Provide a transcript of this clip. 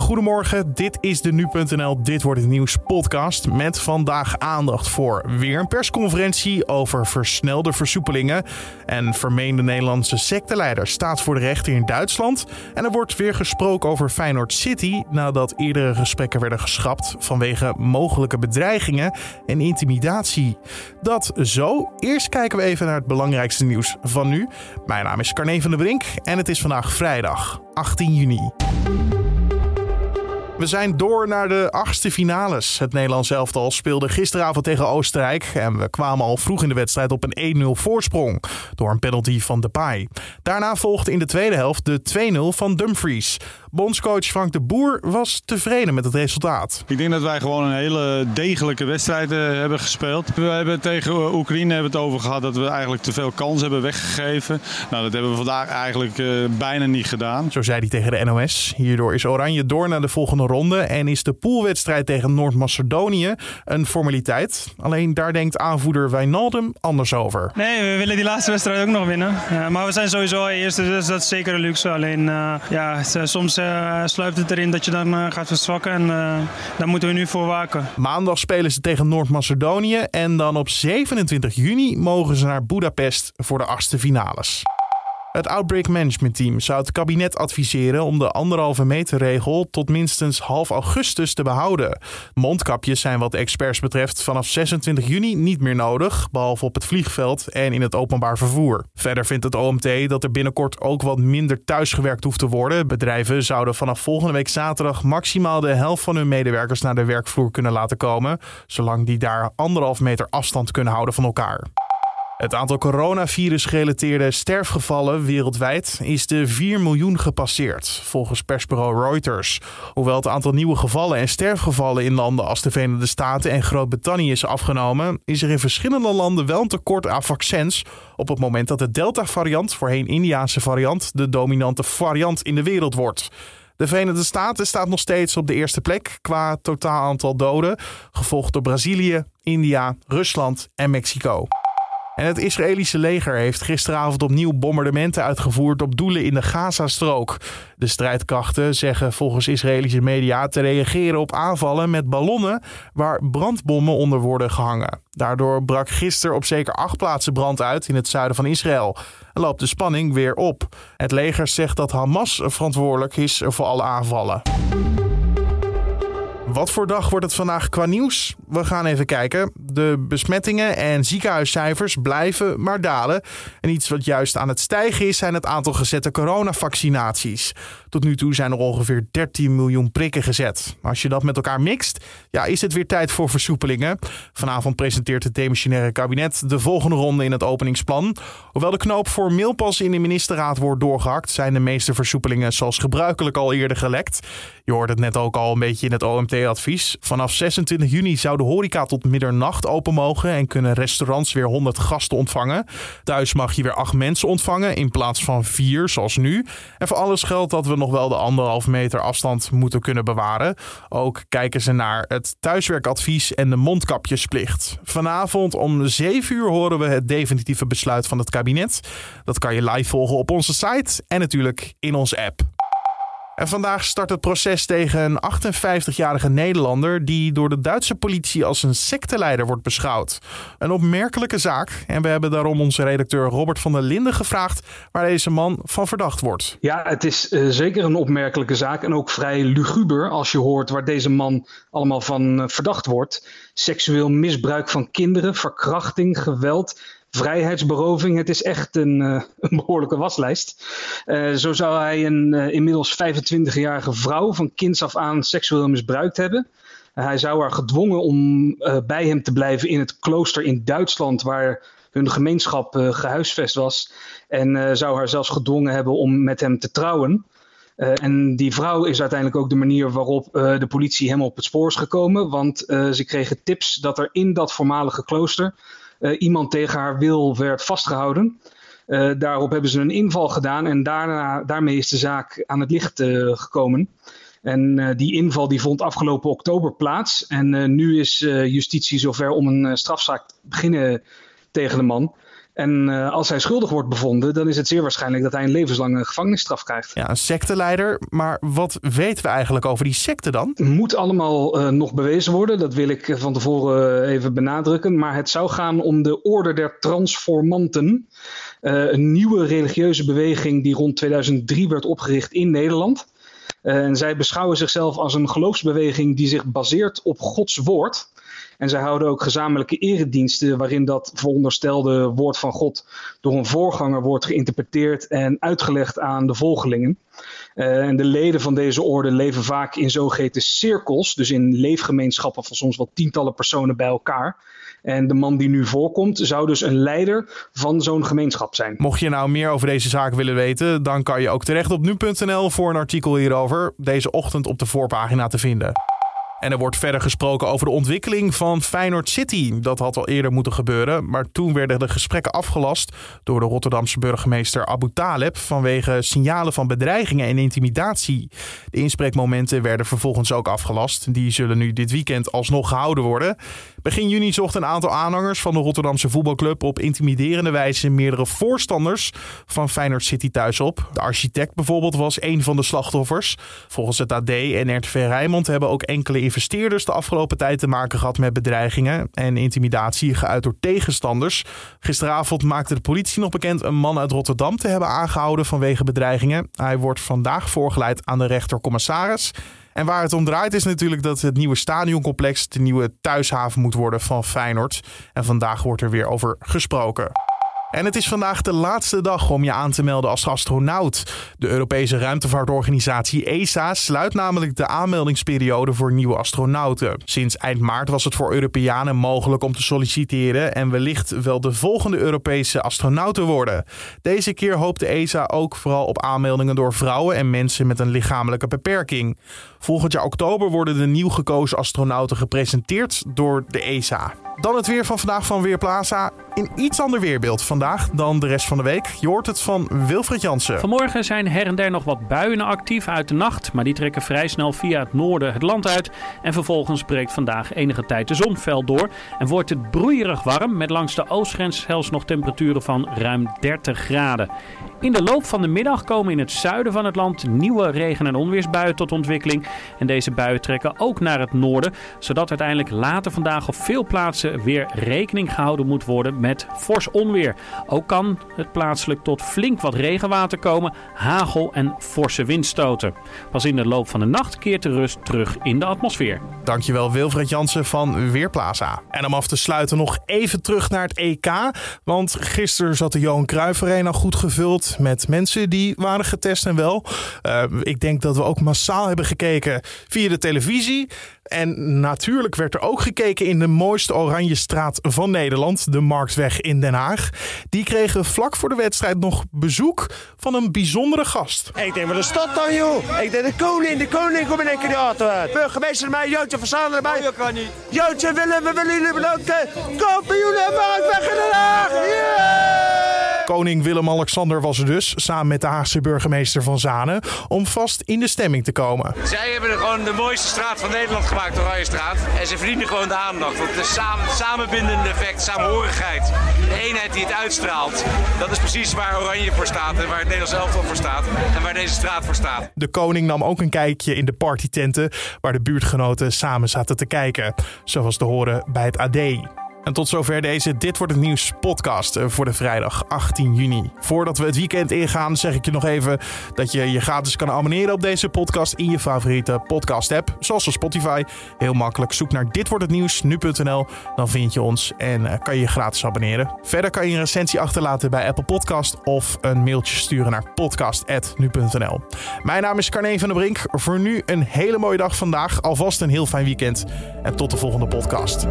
Goedemorgen, dit is de Nu.nl Dit Wordt Het Nieuws podcast met vandaag aandacht voor weer een persconferentie over versnelde versoepelingen. En vermeende Nederlandse secteleider staat voor de rechter in Duitsland. En er wordt weer gesproken over Feyenoord City nadat eerdere gesprekken werden geschrapt vanwege mogelijke bedreigingen en intimidatie. Dat zo. Eerst kijken we even naar het belangrijkste nieuws van nu. Mijn naam is Carne van der Brink en het is vandaag vrijdag 18 juni. We zijn door naar de achtste finales. Het Nederlands elftal speelde gisteravond tegen Oostenrijk. En we kwamen al vroeg in de wedstrijd op een 1-0 voorsprong. Door een penalty van Depay. Daarna volgde in de tweede helft de 2-0 van Dumfries. Bondscoach Frank de Boer was tevreden met het resultaat. Ik denk dat wij gewoon een hele degelijke wedstrijd uh, hebben gespeeld. We hebben tegen Oekraïne hebben het over gehad dat we eigenlijk te veel kans hebben weggegeven. Nou, dat hebben we vandaag eigenlijk uh, bijna niet gedaan. Zo zei hij tegen de NOS. Hierdoor is Oranje door naar de volgende ronde en is de poolwedstrijd tegen Noord-Macedonië een formaliteit. Alleen daar denkt aanvoerder Wijnaldum anders over. Nee, we willen die laatste wedstrijd ook nog winnen. Ja, maar we zijn sowieso eerste, dus dat is zeker een luxe. Alleen uh, ja, soms uh, sluipt het erin dat je dan uh, gaat verzwakken. En uh, daar moeten we nu voor waken. Maandag spelen ze tegen Noord-Macedonië. En dan op 27 juni mogen ze naar Budapest voor de achtste finales. Het Outbreak Management Team zou het kabinet adviseren om de anderhalve meter regel tot minstens half augustus te behouden. Mondkapjes zijn wat experts betreft vanaf 26 juni niet meer nodig, behalve op het vliegveld en in het openbaar vervoer. Verder vindt het OMT dat er binnenkort ook wat minder thuisgewerkt hoeft te worden. Bedrijven zouden vanaf volgende week zaterdag maximaal de helft van hun medewerkers naar de werkvloer kunnen laten komen, zolang die daar anderhalf meter afstand kunnen houden van elkaar. Het aantal coronavirus-gerelateerde sterfgevallen wereldwijd is de 4 miljoen gepasseerd, volgens persbureau Reuters. Hoewel het aantal nieuwe gevallen en sterfgevallen in landen als de Verenigde Staten en Groot-Brittannië is afgenomen, is er in verschillende landen wel een tekort aan vaccins op het moment dat de Delta-variant, voorheen Indiaanse variant, de dominante variant in de wereld wordt. De Verenigde Staten staat nog steeds op de eerste plek qua totaal aantal doden, gevolgd door Brazilië, India, Rusland en Mexico. En het Israëlische leger heeft gisteravond opnieuw bombardementen uitgevoerd op doelen in de Gazastrook. De strijdkrachten zeggen volgens Israëlische media te reageren op aanvallen met ballonnen waar brandbommen onder worden gehangen. Daardoor brak gisteren op zeker acht plaatsen brand uit in het zuiden van Israël. En loopt de spanning weer op. Het leger zegt dat Hamas verantwoordelijk is voor alle aanvallen. Wat voor dag wordt het vandaag qua nieuws? We gaan even kijken. De besmettingen en ziekenhuiscijfers blijven maar dalen. En iets wat juist aan het stijgen is, zijn het aantal gezette coronavaccinaties. Tot nu toe zijn er ongeveer 13 miljoen prikken gezet. Als je dat met elkaar mixt, ja, is het weer tijd voor versoepelingen. Vanavond presenteert het demissionaire kabinet de volgende ronde in het openingsplan. Hoewel de knoop voor mailpas in de ministerraad wordt doorgehakt, zijn de meeste versoepelingen zoals gebruikelijk al eerder gelekt. Je hoort het net ook al een beetje in het OMT-advies. Vanaf 26 juni zou horeca tot middernacht open mogen en kunnen restaurants weer 100 gasten ontvangen. Thuis mag je weer 8 mensen ontvangen in plaats van 4 zoals nu. En voor alles geldt dat we nog wel de anderhalf meter afstand moeten kunnen bewaren. Ook kijken ze naar het thuiswerkadvies en de mondkapjesplicht. Vanavond om 7 uur horen we het definitieve besluit van het kabinet. Dat kan je live volgen op onze site en natuurlijk in onze app. En vandaag start het proces tegen een 58-jarige Nederlander die door de Duitse politie als een secteleider wordt beschouwd. Een opmerkelijke zaak en we hebben daarom onze redacteur Robert van der Linden gevraagd waar deze man van verdacht wordt. Ja, het is uh, zeker een opmerkelijke zaak en ook vrij luguber als je hoort waar deze man allemaal van uh, verdacht wordt. Seksueel misbruik van kinderen, verkrachting, geweld, vrijheidsberoving. Het is echt een, uh, een behoorlijke waslijst. Uh, zo zou hij een uh, inmiddels 25-jarige vrouw van kinds af aan seksueel misbruikt hebben. hij zou haar gedwongen om bij hem te blijven in het klooster in Duitsland, waar hun gemeenschap gehuisvest was. En zou haar zelfs gedwongen hebben om met hem te trouwen. en die vrouw is uiteindelijk ook de manier waarop de politie hem op het spoor is gekomen. Want ze kregen tips dat er in dat voormalige klooster iemand tegen haar wil werd vastgehouden. Uh, daarop hebben ze een inval gedaan en daarna, daarmee is de zaak aan het licht uh, gekomen. En die inval die vond afgelopen oktober plaats. En nu is justitie zover om een strafzaak te beginnen tegen de man. En uh, als hij schuldig wordt bevonden, dan is het zeer waarschijnlijk dat hij een levenslange gevangenisstraf krijgt. Ja, een secteleider. Maar wat weten we eigenlijk over die secte dan? Moet allemaal uh, nog bewezen worden. Dat wil ik van tevoren even benadrukken. Maar het zou gaan om de Orde der Transformanten. Uh, een nieuwe religieuze beweging die rond 2003 werd opgericht in Nederland. en zij beschouwen zichzelf als een geloofsbeweging die zich baseert op Gods woord. En zij houden ook gezamenlijke erediensten waarin dat veronderstelde woord van God door een voorganger wordt geïnterpreteerd en uitgelegd aan de volgelingen. Uh, en de leden van deze orde leven vaak in zogeheten cirkels, dus in leefgemeenschappen van soms wel tientallen personen bij elkaar. En de man die nu voorkomt zou dus een leider van zo'n gemeenschap zijn. Mocht je nou meer over deze zaak willen weten, dan kan je ook terecht op nu.nl voor een artikel hierover. Deze ochtend op de voorpagina te vinden. En er wordt verder gesproken over de ontwikkeling van Feyenoord City. Dat had al eerder moeten gebeuren, maar toen werden de gesprekken afgelast door de Rotterdamse burgemeester Abu Taleb vanwege signalen van bedreigingen en intimidatie. De inspreekmomenten werden vervolgens ook afgelast. Die zullen nu dit weekend alsnog gehouden worden. Begin juni zocht een aantal aanhangers van de Rotterdamse voetbalclub op intimiderende wijze meerdere voorstanders van Feyenoord City thuis op. De architect bijvoorbeeld was een van de slachtoffers. Volgens het AD en RTV Rijnmond hebben ook enkele investeerders de afgelopen tijd te maken gehad met bedreigingen en intimidatie geuit door tegenstanders. Gisteravond maakte de politie nog bekend een man uit Rotterdam te hebben aangehouden vanwege bedreigingen. Hij wordt vandaag voorgeleid aan de rechtercommissaris. En waar het om draait is natuurlijk dat het nieuwe stadioncomplex de nieuwe thuishaven moet worden van Feyenoord. En vandaag wordt er weer over gesproken. En het is vandaag de laatste dag om je aan te melden als astronaut. De Europese ruimtevaartorganisatie ESA sluit namelijk de aanmeldingsperiode voor nieuwe astronauten. Sinds eind maart was het voor Europeanen mogelijk om te solliciteren en wellicht wel de volgende Europese astronaut te worden. Deze keer hoopt de ESA ook vooral op aanmeldingen door vrouwen en mensen met een lichamelijke beperking. Volgend jaar oktober worden de nieuw gekozen astronauten gepresenteerd door de ESA. Dan het weer van vandaag van Weerplaza. In iets ander weerbeeld vandaag dan de rest van de week. Je hoort het van Wilfred Jansen. Vanmorgen zijn her en der nog wat buien actief uit de nacht. Maar die trekken vrij snel via het noorden het land uit. En vervolgens breekt vandaag enige tijd de zon fel door. En wordt het broeierig warm. Met langs de oostgrens zelfs nog temperaturen van ruim 30 graden. In de loop van de middag komen in het zuiden van het land nieuwe regen- en onweersbuien tot ontwikkeling. En deze buien trekken ook naar het noorden. Zodat uiteindelijk later vandaag op veel plaatsen weer rekening gehouden moet worden met fors onweer. Ook kan het plaatselijk tot flink wat regenwater komen, hagel en forse windstoten. Pas in de loop van de nacht keert de rust terug in de atmosfeer. Dankjewel Wilfred Jansen van Weerplaza. En om af te sluiten nog even terug naar het EK. Want gisteren zat de Johan Cruijff Arena goed gevuld met mensen die waren getest en wel. Uh, ik denk dat we ook massaal hebben gekeken via de televisie. En natuurlijk werd er ook gekeken in de mooiste oranje straat van Nederland, de Marktweg in Den Haag. Die kregen vlak voor de wedstrijd nog bezoek van een bijzondere gast. Ik denk wel de stad dan, joh. Ik denk de koning, de koning komt in één keer de auto uit. Burgemeester erbij, Jootje Verzamelen erbij. Oh, kan niet. Jootje, willen, we willen jullie bedanken. Kampioenen Marktweg in Den Haag. Yeah! Koning Willem-Alexander was er dus, samen met de Haagse burgemeester van Zanen, om vast in de stemming te komen. Zij hebben er gewoon de mooiste straat van Nederland gemaakt, Oranje Straat. En ze verdienen gewoon de aandacht. Want de samen, samenbindende effect, samenhorigheid, de eenheid die het uitstraalt, dat is precies waar Oranje voor staat en waar het Nederlands elftal voor staat en waar deze straat voor staat. De koning nam ook een kijkje in de partytenten waar de buurtgenoten samen zaten te kijken, zoals te horen bij het AD. En tot zover deze Dit wordt het nieuws podcast eh, voor de vrijdag 18 juni. Voordat we het weekend ingaan, zeg ik je nog even dat je je gratis kan abonneren op deze podcast in je favoriete podcast app, zoals op Spotify. Heel makkelijk. Zoek naar Dit wordt het nieuws nu.nl, dan vind je ons en eh, kan je je gratis abonneren. Verder kan je een recensie achterlaten bij Apple Podcast of een mailtje sturen naar podcast@nu.nl. Mijn naam is Carne van der Brink. Voor nu een hele mooie dag vandaag, alvast een heel fijn weekend en tot de volgende podcast.